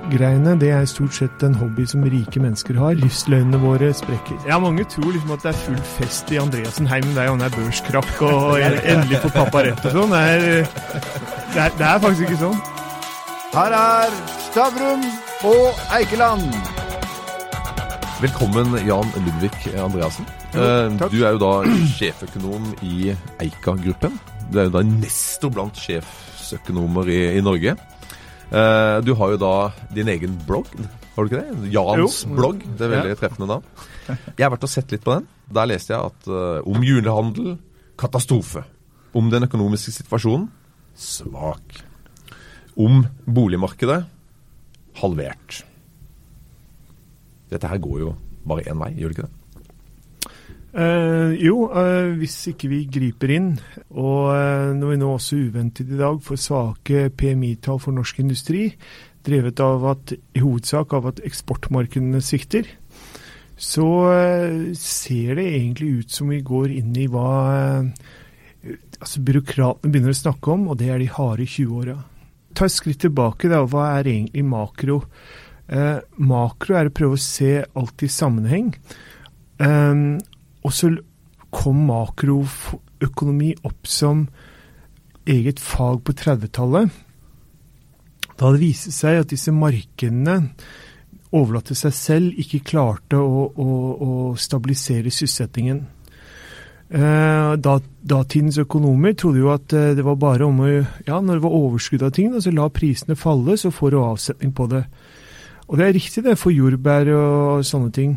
bankgreiene det er stort sett en hobby som rike mennesker har. Livsløgnene våre sprekker. Ja, Mange tror liksom at det er full fest i Andreassenheimen. Det er jo han er børskrakk og endelig får pappa rett og sånn. Det, er- det, er- det er faktisk ikke sånn. Her er Stavrum og Eikeland. Velkommen, Jan Ludvig Andreassen. Eh. Du er jo da sjeføkonom i Eika-gruppen. Du er jo da nestor blant sjefsøkonomer i, i Norge. Eh, Du har jo da din egen blogg, har du ikke det? Jans Jo. blogg. Det er veldig treffende navn. Jeg har vært og sett litt på den. Der leste jeg at uh, om julehandel katastrofe. Om den økonomiske situasjonen svak. Om boligmarkedet halvert. Dette her går jo bare én vei, gjør det ikke det? Eh, jo, eh, hvis ikke vi griper inn, og eh, når vi nå også uventet i dag får svake PMI-tall for norsk industri, drevet av at, i hovedsak av at eksportmarkedene svikter, så ser det egentlig ut som vi går inn i hva altså byråkratene begynner å snakke om, og det er de harde 20-åra. Ta et skritt tilbake, da. Hva er egentlig makro? Makro er å prøve å se alt i sammenheng. Um, og så kom makroøkonomi opp som eget fag på 30-tallet. Da det viste seg at disse markedene overlatt til seg selv ikke klarte å, å, å stabilisere sysselsettingen. Eh, da, datidens økonomer trodde jo at eh, det var bare om å Ja, når det var overskudd av ting, så la prisene falle, så får du avsetning på det. Og det er riktig det for jordbær og sånne ting.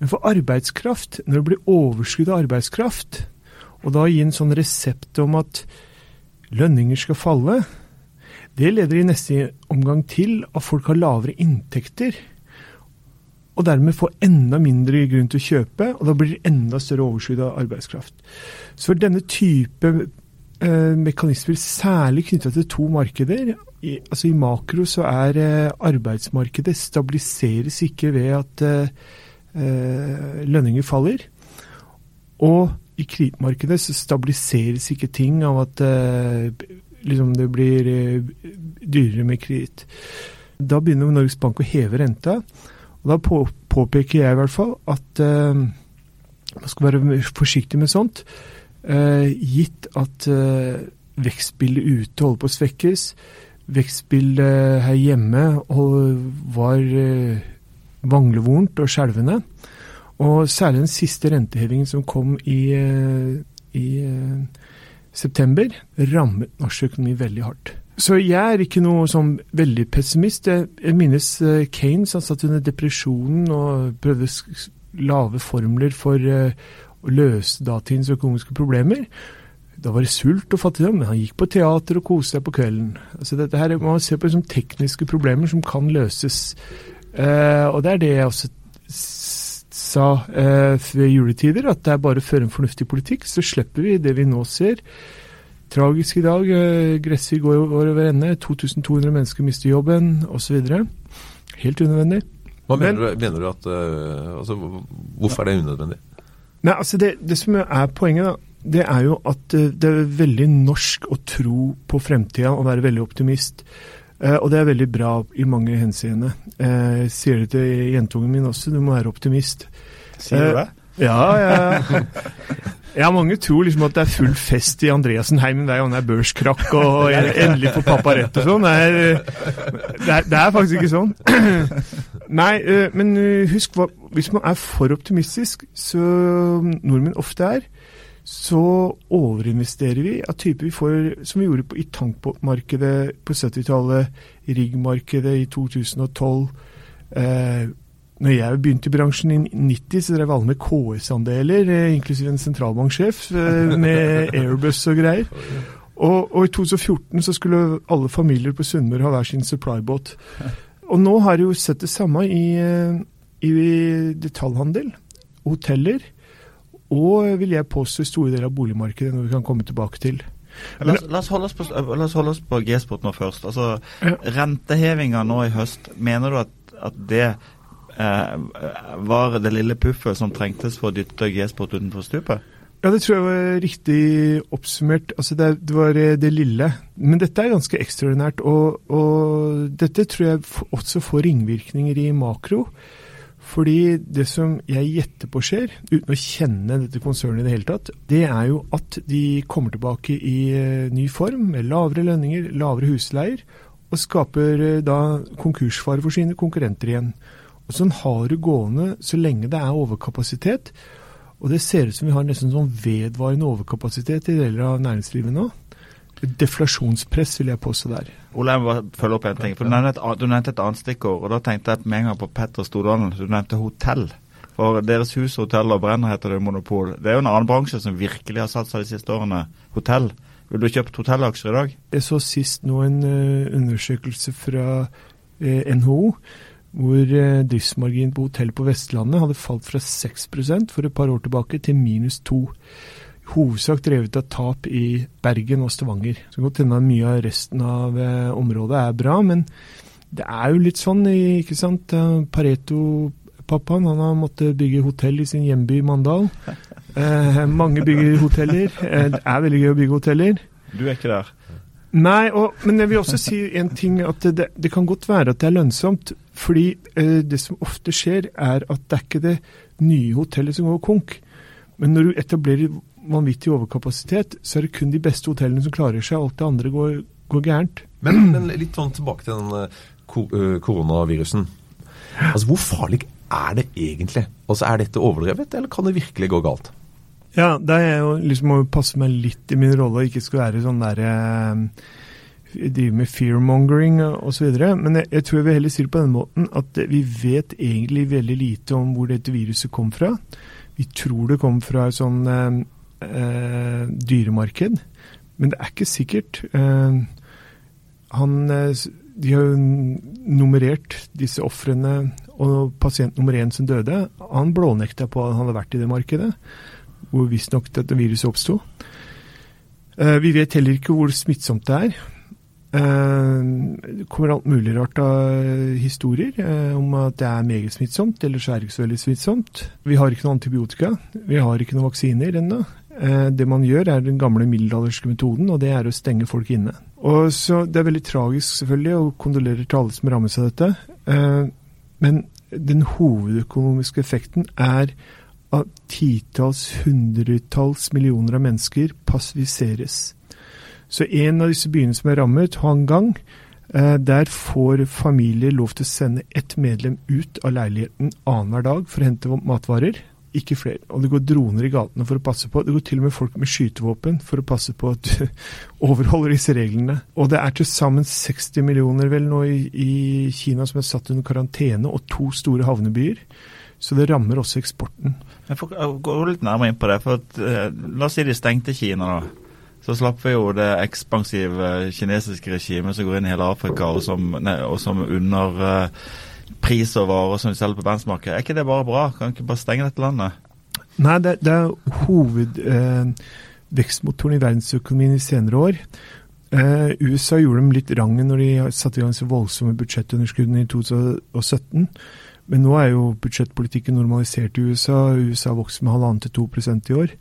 Men for arbeidskraft, når det blir overskudd av arbeidskraft, og da gi en sånn resept om at lønninger skal falle, det leder i neste omgang til at folk har lavere inntekter. Og dermed får enda mindre grunn til å kjøpe, og da blir det enda større overskudd av arbeidskraft. Så for denne type mekanismer, særlig knytta til to markeder i, altså I makro så er eh, arbeidsmarkedet stabiliseres ikke ved at eh, eh, lønninger faller. Og i kredittmarkedet så stabiliseres ikke ting av at eh, liksom det blir eh, dyrere med kreditt. Da begynner Norges Bank å heve renta. Og da på, påpeker jeg i hvert fall at eh, man skal være forsiktig med sånt. Eh, gitt at eh, vekstbildet ute holder på å svekkes. Vekstbildet her hjemme var eh, vanglevorent og skjelvende. Og særlig den siste rentehevingen som kom i, i september, rammet norsk økonomi veldig hardt. Så jeg er ikke noe sånn veldig pessimist. Jeg, minnes Keynes, han satt under depresjonen og prøvde sk- formler for å løse datidens økonomiske problemer. Da var det sult og fattigdom, men han gikk på teater og koste seg på kvelden. Altså dette her, Man ser på det som tekniske problemer som kan løses. Eh, og det er det jeg også sa eh, ved juletider, at det er bare å føre en fornuftig politikk, så slipper vi det vi nå ser. Tragisk i dag. Eh, Gressvik går over ende. 2200 mennesker mister jobben, osv. Helt unødvendig. Hva Men- mener, du, mener du at eh, altså, Hvorfor er det unødvendig? Nei, altså det, det som er poenget, da, det er jo at eh, det er veldig norsk å tro på fremtida og være veldig optimist. Eh, og det er veldig bra i mange henseende. Eh, sier det til jentungen min også, du må være optimist. Sier du det? Ja, ja. Ja, mange tror liksom at det er full fest i Andreasenheimen hver gang det er børskrakk og endelig får pappa rett og sånn. Det, er- det, det er faktisk ikke sånn. Nei, eh, men eh, husk, hva, hvis man er for optimistisk, så nordmenn ofte er, så overinvesterer vi av type vi får, som vi gjorde på, i tankmarkedet på 70-tallet, i riggmarkedet i 2012. Eh, når jeg begynte i bransjen i 90, så drev alle med KS-andeler, eh, inklusiv en sentralbanksjef, eh, med Airbus og greier. Og, og i 2014 så skulle alle familier på Sunnmøre ha hver sin supply-båt. Og nå har jeg jo sett det samme i, eh, i detaljhandel, hoteller, og vil jeg påstå store deler av boligmarkedet, når vi kan komme tilbake til. La oss, la oss holde oss på, holde oss på G-sport nå først. Altså. Rentehevinga nå i høst, mener du at, at det var det lille puffet som trengtes for å dytte G-sport utenfor stupet? Ja, det tror jeg var riktig oppsummert. Altså det, det, var eh, det lille. Men dette er ganske ekstraordinært. Og, og dette tror jeg også får ringvirkninger i makro. Fordi det som jeg gjetter på skjer, uten å kjenne dette konsernet i det hele tatt, det er jo at de kommer tilbake i eh, ny form, med lavere lønninger, lavere husleier, og skaper eh, da konkursfare for sine konkurrenter igjen. Og Sånn har det gående så lenge det er overkapasitet. Og det ser ut som vi har nesten sånn vedvarende overkapasitet i deler av næringslivet nå. Deflasjonspress, vil jeg påstå der. Ole, jeg må bare følge opp en ting. for Du nevnte et, du nevnte et annet stikkord, og da tenkte jeg med en gang på Petter Stordalen. Du nevnte hotell. For deres hus, hotell og brenner heter det monopol. Det er jo en annen bransje som virkelig har satsa de siste årene. Hotell. Vil du kjøpt hotellaksjer i dag? Jeg så sist nå en uh, undersøkelse fra uh, eh, NHO hvor uh, driftsmarginen på hotell på Vestlandet hadde falt fra 6% for et par år tilbake til minus 2 hovedsak drevet av tap i Bergen og Stavanger. Så godt hende mye av resten av eh, området er bra, men det er jo litt sånn, ikke sant. Pareto-pappaen han har måttet bygge hotell i sin hjemby Mandal. Eh, mange bygger hoteller. Eh, det er veldig gøy å bygge hoteller. Du er ikke der? Nei, og, men jeg vil også si en ting. at Det, det kan godt være at det er lønnsomt. Fordi eh, det som ofte skjer, er at det er ikke det nye hotellet som går konk. Men når du etablerer vanvittig overkapasitet, så er det kun de beste hotellene som klarer seg. Alt det andre går, går gærent. Men, men, litt sånn tilbake til den uh, koronavirusen. Altså, Hvor farlig er det egentlig? Altså, Er dette overdrevet, eller kan det virkelig gå galt? Ja, da er jo liksom må passe meg litt i min rolle og ikke skulle være sånn derre uh, drive med fearmongering osv. Men jeg, jeg tror jeg vil heller si det på den måten at vi vet egentlig veldig lite om hvor dette viruset kom fra. Vi tror det kom fra et sånn uh, eh, dyremarked. Men det er ikke sikkert. Eh, han, eh, de har jo nummerert disse ofrene, og pasient nummer én som døde, han blånekta på at han hadde vært i det markedet, hvor visstnok dette viruset oppsto. Eh, vi vet heller ikke hvor smittsomt det er. Eh, det kommer alt mulig rart av historier eh, om at det er meget smittsomt, eller så er det ikke så veldig smittsomt. Vi har ikke noe antibiotika, vi har ikke noen vaksiner ennå. Det man gjør, er den gamle middelalderske metoden, og det er å stenge folk inne. Og så Det er veldig tragisk, selvfølgelig, og kondolerer til alle som rammes av dette. Men den hovedøkonomiske effekten er at titalls, hundretalls millioner av mennesker passiviseres. Så en av disse byene som er rammet, Hangang, eh, der får familier lov til å sende ett medlem ut av leiligheten annenhver dag for å hente matvarer ikke flere. Og det går droner i gatene for å passe på. Det går til og med folk med skytevåpen for å passe på at du overholder disse reglene. Og det er til sammen 60 millioner vel nå i, i Kina som er satt under karantene, og to store havnebyer. Så det rammer også eksporten. Jeg får gå litt nærmere inn på det. for at, eh, La oss si de stengte Kina, da. Så slapp vi jo det ekspansive kinesiske regimet som går inn i hele Afrika, og som, nei, og som under eh, pris og varer som de selger på verdensmarkedet. Er ikke det bare bra? Kan vi ikke bare stenge dette landet? Nei, det, det er hovedvekstmotoren eh, i verdensøkonomien i senere år. Eh, USA gjorde dem litt rangen når de satte i gang så voldsomme budsjettunderskuddene i 2017. Men nå er jo budsjettpolitikken normalisert i USA. USA vokser med halvannen til to prosent i år.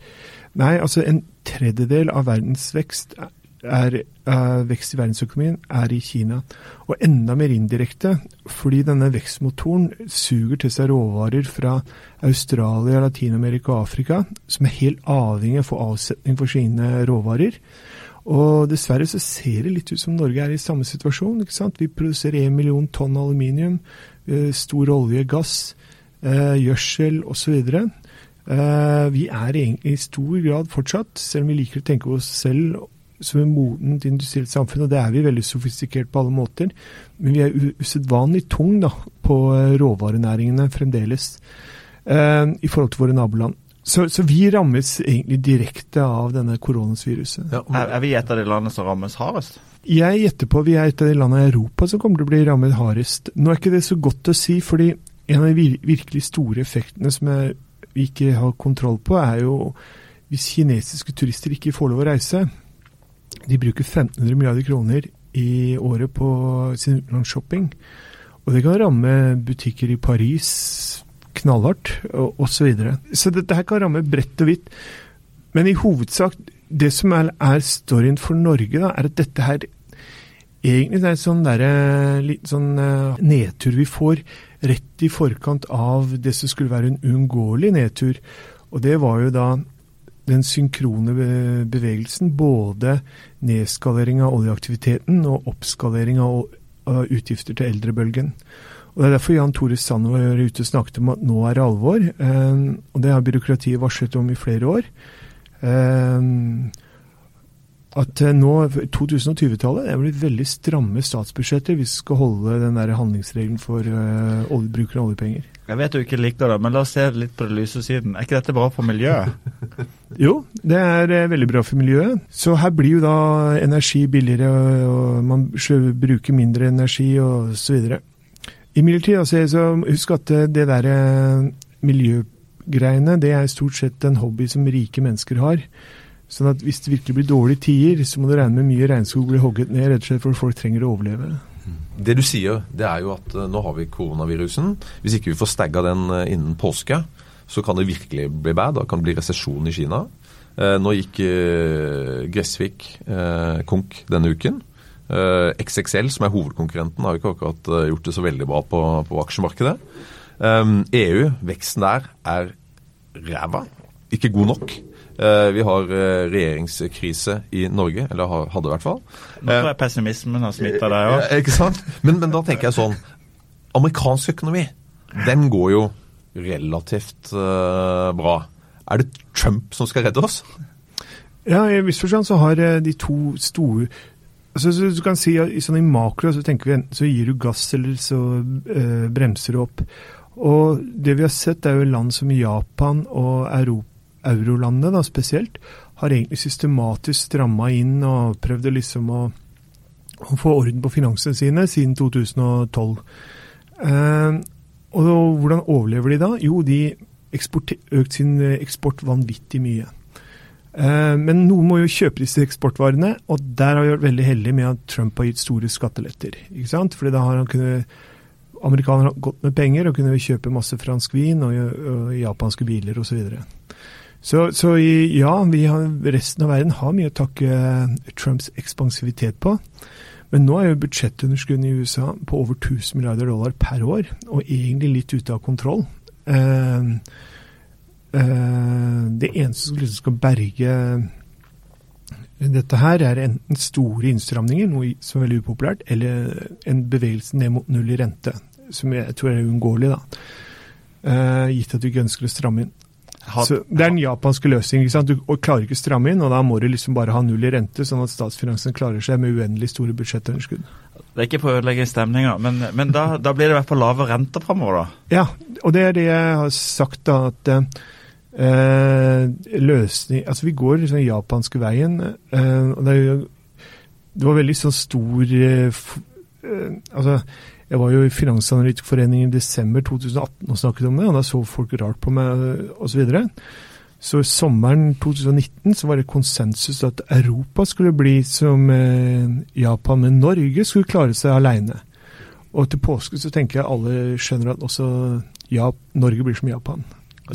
Nei, altså en tredjedel av verdens vekst er, uh, vekst i verdensøkonomien er i Kina. Og enda mer indirekte, fordi denne vekstmotoren suger til seg råvarer fra Australia, Latin-Amerika og Afrika, som er helt avhengig av å få avsetning for sine råvarer. Og dessverre så ser det litt ut som Norge er i samme situasjon. ikke sant? Vi produserer 1 million tonn aluminium, stor olje, gass, uh, gjødsel osv. Uh, vi er i stor grad fortsatt, selv om vi liker å tenke på oss selv som et modent industrielt samfunn, og det er vi veldig sofistikert på alle måter. Men vi er usedvanlig tung da, på eh, råvarenæringene fremdeles eh, i forhold til våre naboland. Så, så, vi rammes egentlig direkte av denne koronaviruset. Ja, er, er vi et av de landene som rammes hardest? Jeg gjetter på at vi er et av de landene i Europa som kommer til å bli rammet hardest. Nå er ikke det så godt å si, fordi en av de virkelig store effektene som vi ikke har kontroll på, er jo hvis kinesiske turister ikke får lov å reise. De bruker 1500 milliarder kroner i året på sin utenlandsshopping. Og det kan ramme butikker i Paris knallhardt, osv. Så, videre. så dette her kan ramme bredt og hvitt. men i hovedsak, det som er, er storyen for Norge, da, er at dette her egentlig er en sånn der, litt sånn eh, nedtur vi får rett i forkant av det som skulle være en uunngåelig nedtur. Og det var jo da den synkrone bevegelsen. Både nedskalering av oljeaktiviteten og oppskalering av utgifter til eldrebølgen. Og Det er derfor Jan Tore Sanner var ute og snakket om at nå er det alvor. Eh, og det har byråkratiet varslet om i flere år. Eh, at eh, nå, 2020-tallet, det blitt veldig stramme statsbudsjetter hvis vi skal holde den der handlingsregelen for uh, olje, av oljepenger. Jeg vet du ikke liker det, men la oss se litt på det lyse siden. Er ikke dette bra for miljøet? Jo, det er eh, veldig bra for miljøet. Så her blir jo da energi billigere, og man bruker mindre energi og så videre. Imidlertid, altså, husk at eh, det der eh, miljøgreiene, det er stort sett en hobby som rike mennesker har. Sånn at hvis det virkelig blir dårlige tider, så må du regne med mye regnskog blir hogget ned, rett og slett for folk trenger å overleve. Det du sier, det er jo at eh, nå har vi koronavirusen. Hvis ikke vi får stagga den eh, innen påske, så kan det virkelig bli bad. Da kan det bli resesjon i Kina. Eh, Nå gikk Gressvik konk denne uken. XXL, som er hovedkonkurrenten, har jo ikke akkurat gjort det så veldig bra på, på aksjemarkedet. EU, veksten der er ræva. Ikke god nok. Eh, vi har eh, regjeringskrise i Norge, eller hadde i hvert fall. Nå tror jeg pessimismen har smitta deg òg. Ikke sant? Men, men da tenker jeg sånn Amerikansk økonomi, den går jo relativt eh, bra. Er det Trump som skal redde oss? Ja, i viss forstand så har eh, de to store altså, så Du kan si at i- sånn i makro så tenker vi enten så gir du gass, eller så eh, bremser du opp. Og det vi har sett, er jo land som Japan og eurolandet da spesielt, har egentlig systematisk stramma inn og prøvd liksom å, å få orden på finansene sine siden 2012. Eh, og hvordan overlever de da? Jo, de har økt sin eksport vanvittig mye. Eh, Men noen må jo kjøpe disse eksportvarene, og der har vi vært veldig heldige med at Trump har gitt store skatteletter. ikke sant? Fordi da har han kunnet Amerikanerne har gått med penger og kunne kjøpe masse fransk vin og, og japanske biler osv. Så, så Så ja, har, resten av verden har mye å takke Trumps ekspansivitet på. Men nå er jo budsjettunderskuddet i USA på over 1000 milliarder dollar per år, og egentlig litt ute av kontroll. Eh, Eh, det eneste som liksom skal berge dette her, er enten store innstramninger, noe som er veldig upopulært, eller en bevegelse ned mot null i rente, som jeg tror er uunngåelig, da. Eh, gitt at du ikke ønsker å stramme inn. Har- Så Det er den japanske løsningen. ikke sant? Du klarer ikke å stramme inn, og da må du liksom bare ha null i rente, sånn at statsfinansene klarer seg med uendelig store budsjettunderskudd. Det er ikke for å ødelegge stemninga, men, men da, da blir det i hvert fall lave renter framover, da. Ja, og det er det jeg har sagt, da. At eh, løsning Altså, vi går liksom den japanske veien. Eh, og det, er det var veldig sånn stor eh, eh, Altså, jeg var jo i Finansanalytikerforeningen i desember 2018 og snakket om det, og da så folk rart på meg osv. Så, videre. så sommeren 2019 så var det konsensus at Europa skulle bli som eh, Japan, men Norge skulle klare seg aleine. Og til påske så tenker jeg alle skjønner at også ja, Norge blir som Japan.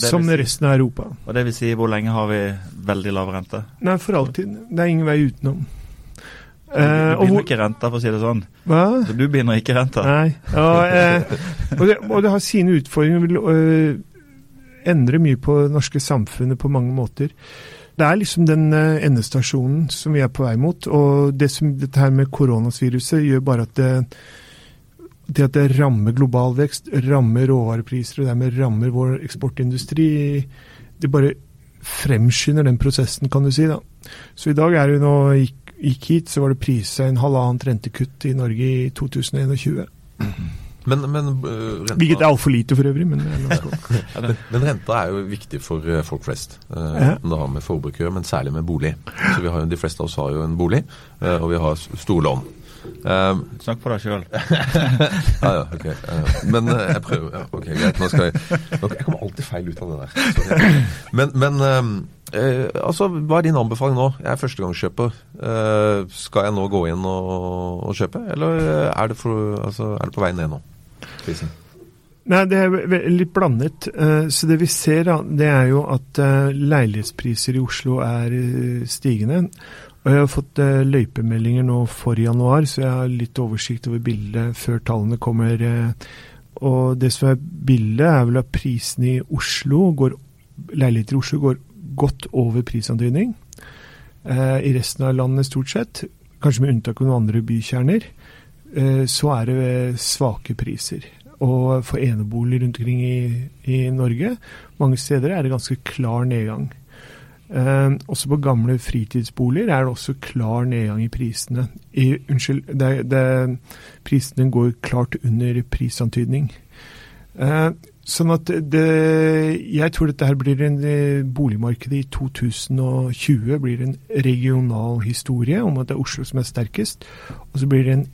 Som si- resten av Europa. Og det vil si, hvor lenge har vi veldig lav rente? Nei, for alltid. Det er ingen vei utenom. Du Eh, binder ikke renta, for å si det sånn. hva? Så Du binder ikke renta. Nei. Og, eh, og, det, og det har sine utfordringer. vil øh, endre mye på det norske samfunnet på mange måter. Det er liksom den eh, endestasjonen som vi er på vei mot. Og det som, dette her med koronaviruset gjør bare at det, det at det rammer global vekst, rammer råvarepriser og dermed rammer vår eksportindustri, det bare fremskynder den prosessen, kan du si. da. Så i dag er det jo nå gikk, gikk hit, så var det prisa en halvannet rentekutt i Norge i 2021. Men, men, øh, renta, Hvilket er altfor lite for øvrig, men men, men renta er jo viktig for øh, folk flest. Ja. Enten det har med forbruk å gjøre, men særlig med bolig. Så vi har jo, De fleste av oss har jo en bolig, og vi har storlån. Um, Snakk for deg sjøl. ja, ja, ok. Ja, men eh, jeg prøver ja, Ok, greit. Nå skal jeg nå, Jeg kommer alltid feil ut av det der. Men, men um, eh, altså, hva er din anbefaling nå? Jeg er førstegangskjøper. Uh, skal jeg nå gå inn og, og kjøpe, eller er det, for, altså, er det på vei ned nå? Prisen? Nei, det er litt blandet. Eh, Så det vi ser, da, det er jo at leilighetspriser i Oslo er stigende. Og jeg har fått eh, løypemeldinger nå for januar, så jeg har litt oversikt over bildet før tallene kommer. eh. Og det som er bildet, er vel at prisene i Oslo går Leiligheter i Oslo går godt over prisantydning. Eh, I resten av landet stort sett, kanskje med unntak av noen andre bykjerner, eh, så er det eh, svake priser. Og for eneboliger rundt omkring i, i Norge, mange steder er det ganske klar nedgang. Eh, også på gamle fritidsboliger er det også klar nedgang i prisene. I, unnskyld, det, det, prisene går klart under prisantydning. Eh, sånn at det, jeg tror dette her blir en boligmarked boligmarkedet i 2020 blir en regional historie om at det er Oslo som er sterkest. Og så blir det en,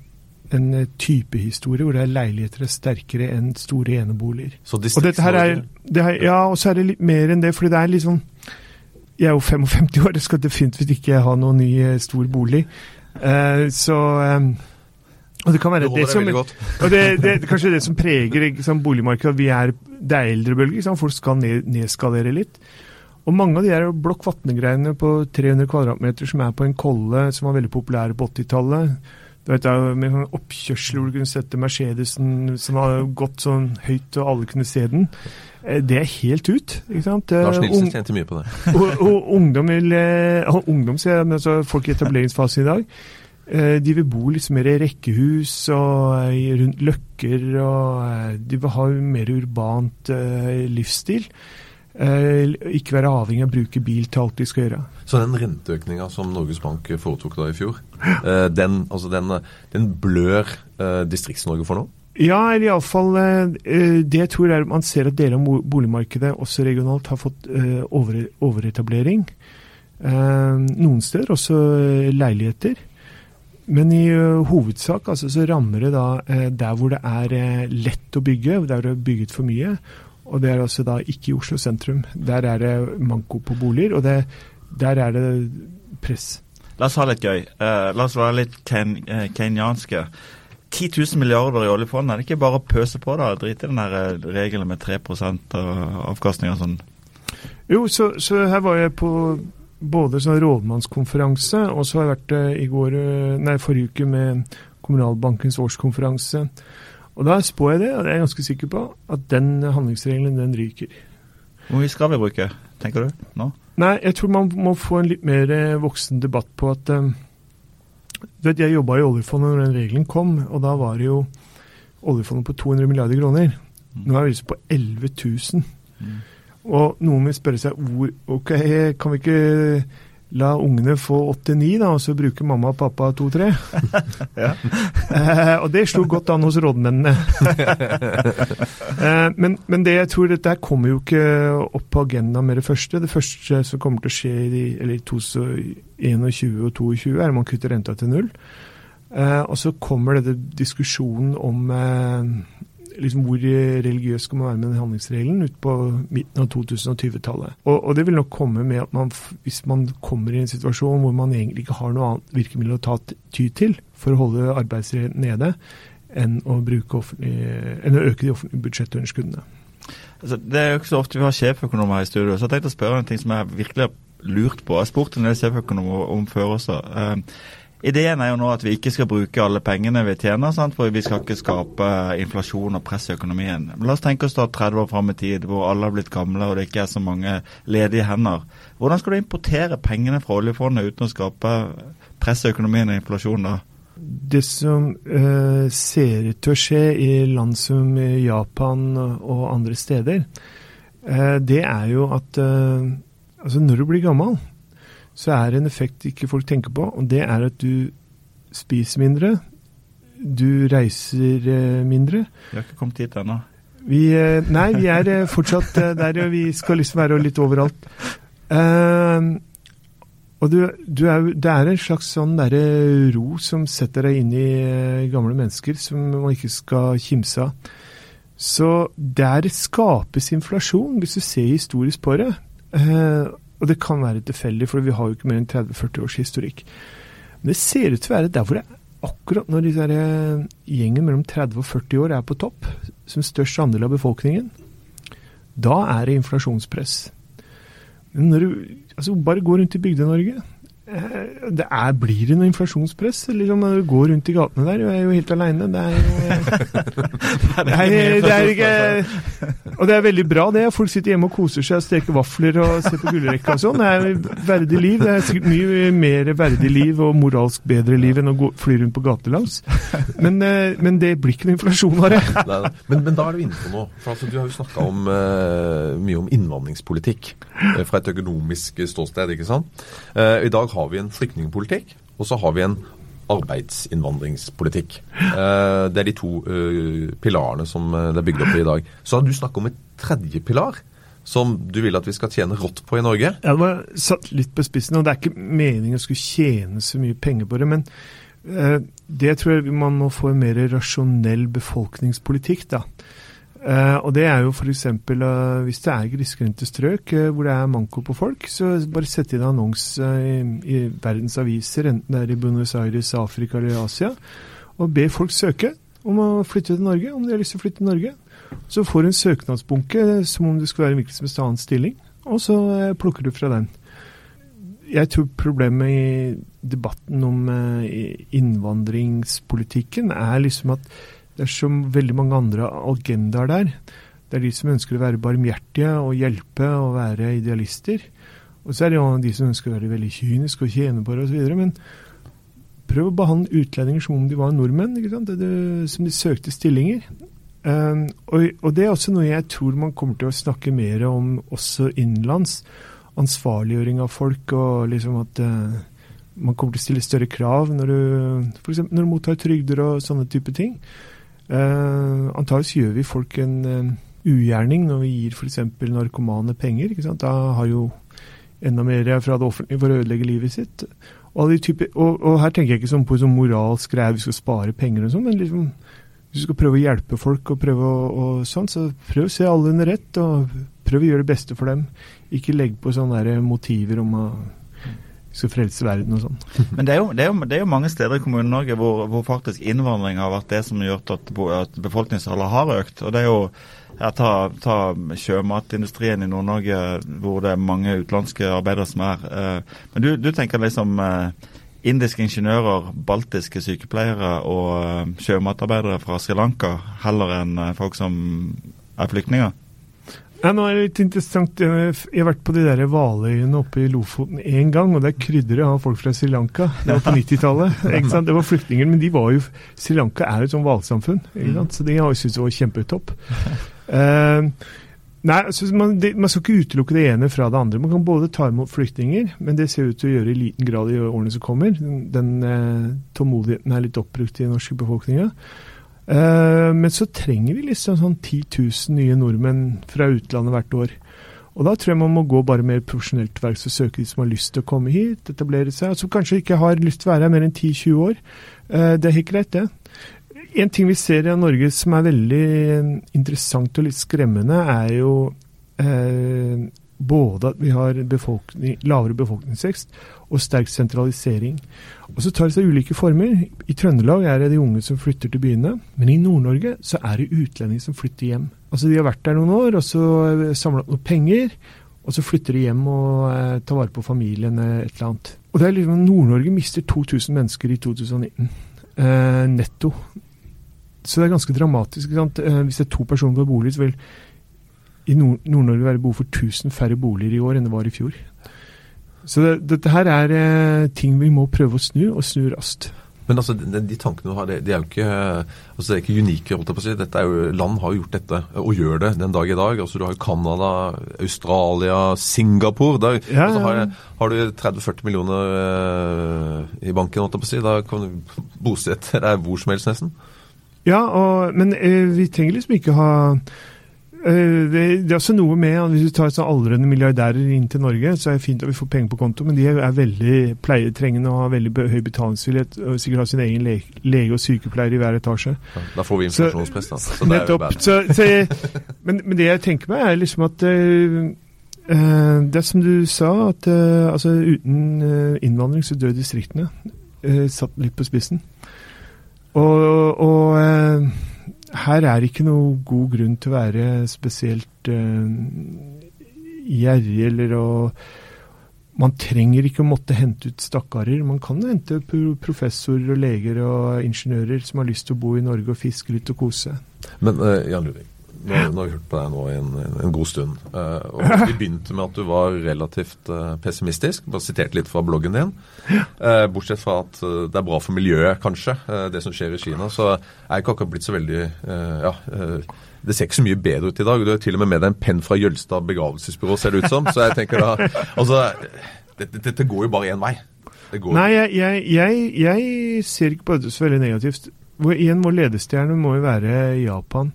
en typehistorie hvor det er leiligheter er sterkere enn store eneboliger. Så Og dette her er, det er Ja, og så er det litt mer enn det, fordi det er liksom Jeg er jo 55 år, jeg skal definitivt ikke ha noen ny eh, stor bolig. Eh, så eh, Og det kan være Det som og det, det er kanskje det som preger liksom, boligmarkedet. at Vi er, det er eldrebølger. Liksom, Folk skal ned, nedskalere litt. Og mange av de her Blokk Vatne-greiene på 300 kvadratmeter som er på en kolle, som var veldig populære på 80-tallet. Du vet, Med sånn oppkjørsel hvor du kunne sette Mercedesen som har gått sånn høyt og alle kunne se den. Eh, Det er helt ut. ikke sant? Lars Nilsen ung- tjente mye på det. og, og ungdom vil eh, og Ungdom, ser jeg, men altså folk i etableringsfasen i dag. eh, De vil bo litt mer i rekkehus og rundt løkker, og de vil ha mer urbant livsstil. Eh, Ikke være avhengig av å bruke bil til alt de skal gjøre. Så den renteøkninga som Norges Bank foretok da i fjor, eh, den, altså den, den blør eh, Distrikts-Norge for nå? Ja, eller iallfall Det jeg tror er man ser at deler av boligmarkedet, også regionalt, har fått over, overetablering. Noen steder også leiligheter. Men i hovedsak altså, så rammer det da der hvor det er lett å bygge, der hvor det er bygget for mye. Og det er altså da ikke i Oslo sentrum. Der er det manko på boliger, og det, der er det press. La oss ha litt gøy. Uh, la oss være litt ken, eh, kenyanske. 10 000 milliarder i oljefondet, er det ikke bare å pøse på da? Drite i den her eh, regelen med 3 av avkastning og sånn. Jo, så, så her var jeg på både sånn rådmannskonferanse, og så har jeg vært i går, nei, forrige uke med Kommunalbankens årskonferanse. Og da spår jeg det, og det er jeg ganske sikker på, at den handlingsregelen, den ryker. Hvor mye skal vi bruke, tenker du? nå? Nei, jeg tror man må få en litt mer eh, voksen debatt på at um, du vet, Jeg jobba i oljefondet når den regelen kom, og da var det jo oljefondet på 200 milliarder kroner. Nå er vi liksom på 11 000. Mm. Og noen vil spørre seg hvor Ok, kan vi ikke la ungene få 8-9, da, og så bruker mamma og pappa 2-3? Ja. eh, og det slo godt an hos rådmennene. eh, men, men det jeg tror dette kommer jo ikke opp på agendaen med det første. Det første som kommer til å skje i, eller 2021 og 2022, er at man kutter renta til null. Eh, og så kommer denne diskusjonen om eh, liksom hvor religiøs skal man være med den handlingsregelen ut på midten av 2020-tallet. Og, og det vil nok komme med at man, hvis man kommer i en situasjon hvor man egentlig ikke har noe annet virkemiddel å ta ty til for å holde arbeidsretten nede, enn å, enn å øke de offentlige budsjettunderskuddene. Altså, det er jo ikke så ofte vi har sjeføkonomer her i studio, så jeg tenkte å spørre en ting som jeg virkelig har lurt på. Jeg har spurt en del sjeføkonomer om før også. Eh, ideen er jo nå at vi ikke skal bruke alle pengene vi tjener, sant? for vi skal ikke skape inflasjon og press i økonomien. Men la oss tenke oss da 30 år fram i tid, hvor alle har blitt gamle og det ikke er så mange ledige hender. Hvordan skal du importere pengene fra oljefondet uten å skape press i økonomien og inflasjon da? Det som eh, ser ut til å skje i land som eh, Japan og andre steder, eh, det er jo at eh, altså når du blir gammel, så er det en effekt ikke folk tenker på, og det er at du spiser mindre, du reiser eh, mindre. Vi har ikke kommet hit ennå. Vi, eh, nei, vi er eh, fortsatt der, og vi skal liksom være litt overalt. Uh, og du, du er, det er en slags sånn derre ro som setter deg inn i gamle mennesker, som man ikke skal kimse av. Så der skapes inflasjon, hvis du ser historisk på det. Eh, og det kan være tilfeldig, for vi har jo ikke mer enn 30-40 års historikk. Men det ser ut til å være der hvor det akkurat når disse her, eh, gjengen mellom 30 og 40 år er på topp, som størst andel av befolkningen, da er det inflasjonspress. Men når du altså, bare går rundt i Bygde-Norge det er, Blir det noe inflasjonspress? Liksom, når du går rundt i gatene der, og er jo helt aleine. Det det, det er ikke Og det er veldig bra, det. Folk sitter hjemme og koser seg, og steker vafler og ser på gullrekka og sånn. Det er verdig liv. Det er sikkert mye mer verdig liv og moralsk bedre liv enn å gå, fly rundt på gatelangs. Men, eh, men det blir ikke noe inflasjon av det. Men, men da er du inne på noe. For altså, du har jo snakka eh, mye om innvandringspolitikk eh, fra et økonomisk ståsted. ikke sant? Eh, I dag har vi en flyktningpolitikk, og så har vi en arbeidsinnvandringspolitikk. Eh, det er de to eh, pilarene som eh, det er bygd opp i i dag. Så har du snakket om et tredje pilar som du vil at vi skal tjene rått på i Norge. Ja, det var satt litt på spissen, og det er ikke meningen å skulle tjene så mye penger på det. Men det tror jeg man må få en mer rasjonell befolkningspolitikk, da. Eh, og det er jo f.eks. Uh, hvis det er grisgrendte strøk uh, hvor det er manko på folk, så bare sett inn annonse i, i verdens aviser, enten det er i Buenos Aires, Afrika eller Asia, og be folk søke om å flytte til Norge, om de har lyst til å flytte til Norge. Så får du en søknadsbunke eh, som om det skulle være en hvilken som helst annen stilling, og så eh, plukker du fra den. Jeg tror problemet i debatten om eh, innvandringspolitikken er liksom at det er så veldig mange andre agendaer der. Det er de som ønsker å være barmhjertige og hjelpe og være idealister. Og så er det jo de som ønsker å være veldig kyniske og tjene på det osv. Men prøv å behandle utlendinger som om de var nordmenn? Det, det, som de søkte stillinger. Um, og, og, det er også noe jeg tror man kommer til å snakke mer om også innenlands. Ansvarliggjøring av folk og liksom at uh, man kommer til å stille større krav når du f.eks. når du mottar trygder og sånne type ting. Uh, antakeligvis gjør vi folk en uh, ugjerning når vi gir f.eks. narkomane penger. Da har jo enda mer fra det offentlige for å ødelegge livet sitt. Og, type, og, og her tenker jeg ikke sånn på sånn moralsk greie, vi skal spare penger og sånn, men liksom, hvis du skal prøve å hjelpe folk og prøve å, og sånn, så prøv å se alle under ett, og prøv å gjøre det beste for dem. Ikke legg på sånne motiver om å skal frelse verden og sånn. Men det er, jo, det, er jo, det er, jo, mange steder i Kommune-Norge hvor, hvor, faktisk innvandring har vært det som har gjort at, at befolkningstallet har økt. og det er jo jeg tar, tar sjømatindustrien i Nord-Norge, hvor det er mange utenlandske arbeidere som er. Eh, men du, du tenker liksom eh, indiske ingeniører, baltiske sykepleiere og eh, sjømatarbeidere fra Sri Lanka heller enn folk som er flyktninger? Ja, nå er det litt interessant. Jeg har vært på de der hvaløyene oppe i Lofoten én gang, og det er krydderet av folk fra Sri Lanka. Det var på 90-tallet. Det var flyktninger, men de var jo Sri Lanka er jo et sånt hvalsamfunn, så de har jo syntes det var kjempetopp. Uh, nei, man, det, man, skal ikke utelukke det ene fra det andre. Man kan både ta imot flyktninger, men det ser ut til å gjøre i liten grad i årene som kommer. Den, den uh, tålmodigheten er litt oppbrukt i den norske befolkninga. Uh, men så trenger vi liksom sånn 10 000 nye nordmenn fra utlandet hvert år. Og da tror jeg man må gå bare mer profesjonelt til verks og søke de som har lyst til å komme hit, etablere seg, og som kanskje ikke har lyst til å være her mer enn 10-20 år. Uh, det er helt greit, det. En ting vi ser i Norge som er veldig interessant og litt skremmende, er jo uh, både at vi har befolkning, lavere befolkningsvekst og sterk sentralisering. Og Så tar det seg ulike former. I Trøndelag er det de unge som flytter til byene. Men i Nord-Norge så er det utlendinger som flytter hjem. Altså De har vært der noen år, og så samler opp noen penger. Og så flytter de hjem og eh, tar vare på familien eh, et eller annet. Og det er liksom Nord-Norge mister 2000 mennesker i 2019. Eh, netto. Så det er ganske dramatisk. Eh, hvis det er to personer på bolig, så vil i Nord-Norge være behov for 1000 færre boliger i år enn det var i fjor. Så det, dette her er eh, ting vi må prøve å snu, og snu raskt. Men altså, de, de tankene du har, de, de er jo ikke, altså, det er ikke unike. holdt jeg på å si. Dette er jo, land har jo gjort dette, og gjør det den dag i dag. Altså, Du har jo Canada, Australia, Singapore. Der ja, altså, har, har, du 30-40 millioner eh, i banken, holdt jeg på å si. Da kan du bosette deg hvor som helst, nesten. Ja, og, men eh, vi trenger liksom ikke ha det, det, er også noe med at Hvis du tar sånn aldrende milliardærer inn til Norge, så er det fint at vi får penger på konto, men de er, veldig pleietrengende og har veldig høy betalingsvillighet. Og sikkert har sin egen lege, lege, og sykepleier i hver etasje. Ja, da får vi inflasjonspress, da. Så nettopp. Så, så men, men, det jeg tenker meg, er liksom at uh, Det er som du sa, at uh, altså, uten innvandring så dør distriktene. satt litt på spissen. Og, og eh, her er ikke noe god grunn til å være spesielt eh, gjerrig eller å Man trenger ikke å måtte hente ut stakkarer. Man kan hente professorer og leger og ingeniører som har lyst til å bo i Norge og fiske litt og kose. Men uh, Jan Ludvig, nå, nå har vi hørt på deg nå i en, en, god stund. eh, og Vi begynte med at du var relativt eh, pessimistisk. Bare siterte litt fra bloggen din. Eh, bortsett fra at det er bra for miljøet, kanskje, det som skjer i Kina. Så er ikke akkurat blitt så veldig Ja. det ser ikke så mye bedre ut i dag. Du har til og med med deg en penn fra Jølstad begravelsesbyrå, ser det ut som. Så jeg tenker da Altså, dette, dette går jo bare én vei. Det går, Nei, jeg, jeg, jeg, jeg ser ikke på det så veldig negativt. Hvor, igjen, vår ledestjerne må jo være Japan.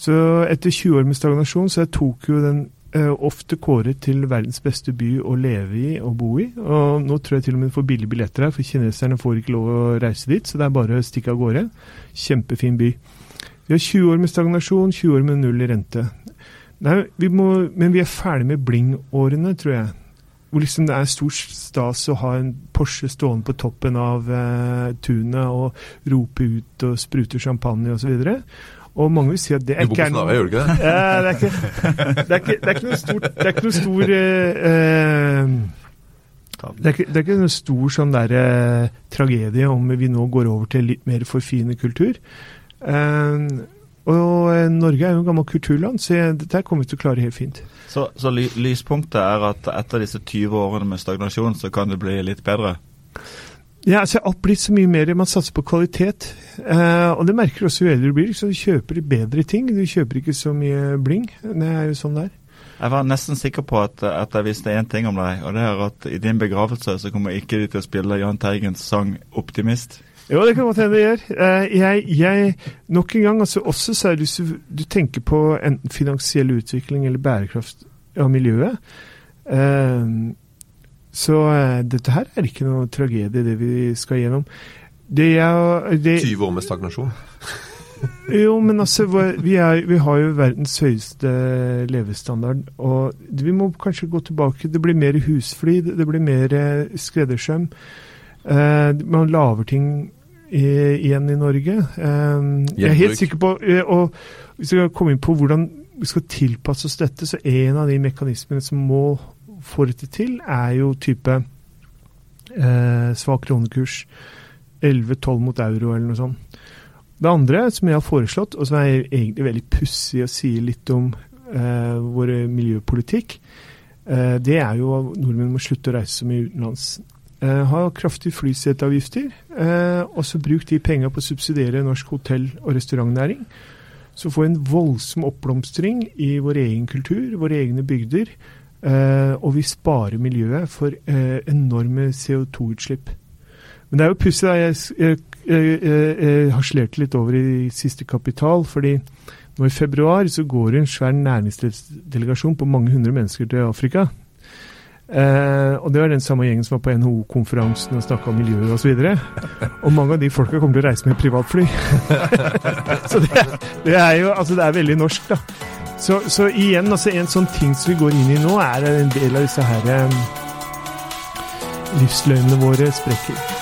Så etter 20 år med stagnasjon, så er Tokyo den eh, ofte kåret til verdens beste by å leve i og bo i. Og nå tror jeg til og med du får billige billetter her, for kineserne får ikke lov å reise dit. Så det er bare å stikke av gårde. Kjempefin by. Vi har 20 år med stagnasjon, 20 år med null i rente. Nei, vi må, men vi er ferdig med bling-årene, tror jeg. Hvor liksom det er stor stas å ha en Porsche stående på toppen av eh, tunet og rope ut og sprute champagne osv. Og mange vil si at det du bor ikke på er noe gjør du ikke det? ja, det, er ikke, det, er ikke, det er ikke noe stort Det er ikke noe stor eh, eh, det, er ikke, det er ikke noe stor sånn der, eh, tragedie om vi nå går over til litt mer forfinet kultur. Eh, og eh, Norge er jo en gammel kulturland, så dette kommer vi til å klare helt fint. Så, så ly, lyspunktet er at etter disse 20 årene med stagnasjon, så kan det bli litt bedre? Ja, altså Jeg har blitt så mye mer Man satser på kvalitet. Eh, og det merker du også jo eldre du blir. Så du kjøper bedre ting. Du kjøper ikke så mye bling. Det er jo sånn det er. Jeg var nesten sikker på at, at jeg visste én ting om deg, og det er at i din begravelse så kommer ikke de til å spille Jahn Teigens sang 'Optimist'. Jo, det kan godt hende det gjør. Eh, jeg, jeg, nok en gang, altså også så er det hvis du, du tenker på enten finansiell utvikling eller bærekraft av miljøet. Så uh, dette her er ikke noe tragedie, det vi skal gjennom. Det er, det, 20 år med stagnasjon. jo, men altså, vi, er, vi har jo verdens høyeste levestandard. Og vi må kanskje gå tilbake. Det blir mer husflid, det blir mer eh, skreddersøm. Uh, man lager ting i, igjen i Norge. Uh, jeg er helt sikker på Og hvis vi skal komme inn på hvordan vi skal tilpasse oss dette, så er en av de mekanismene som må få dette til, er jo type eh, svak kronekurs. 11-12 mot euro eller noe sånt. Det andre som jeg har foreslått, og som er egentlig veldig pussig å si litt om eh, vår miljøpolitikk, eh, det er jo at nordmenn må slutte å reise så mye utenlands. Eh, ha kraftige flyseteavgifter, eh, og så bruk de penga på å subsidiere norsk hotell- og restaurantnæring. Så få en voldsom oppblomstring i vår egen kultur, våre egne bygder. Eh, og vi sparer miljøet for uh, enorme CO2-utslipp. Men det er jo pussig. da, jeg, jeg, jeg harselerte litt over i siste kapital. fordi nå i februar så går det en svær næringslivsdelegasjon på mange hundre mennesker til Afrika. Uh, og det var den samme gjengen som var på NHO-konferansen og snakka om miljøet osv. Og, så og mange av de folka kommer til å reise med privatfly. så det, det er jo altså det er veldig norsk, da. Så, så igjen, altså en sånn ting som vi går inn i nå, er en del av disse her eh, livsløgnene våre sprekker.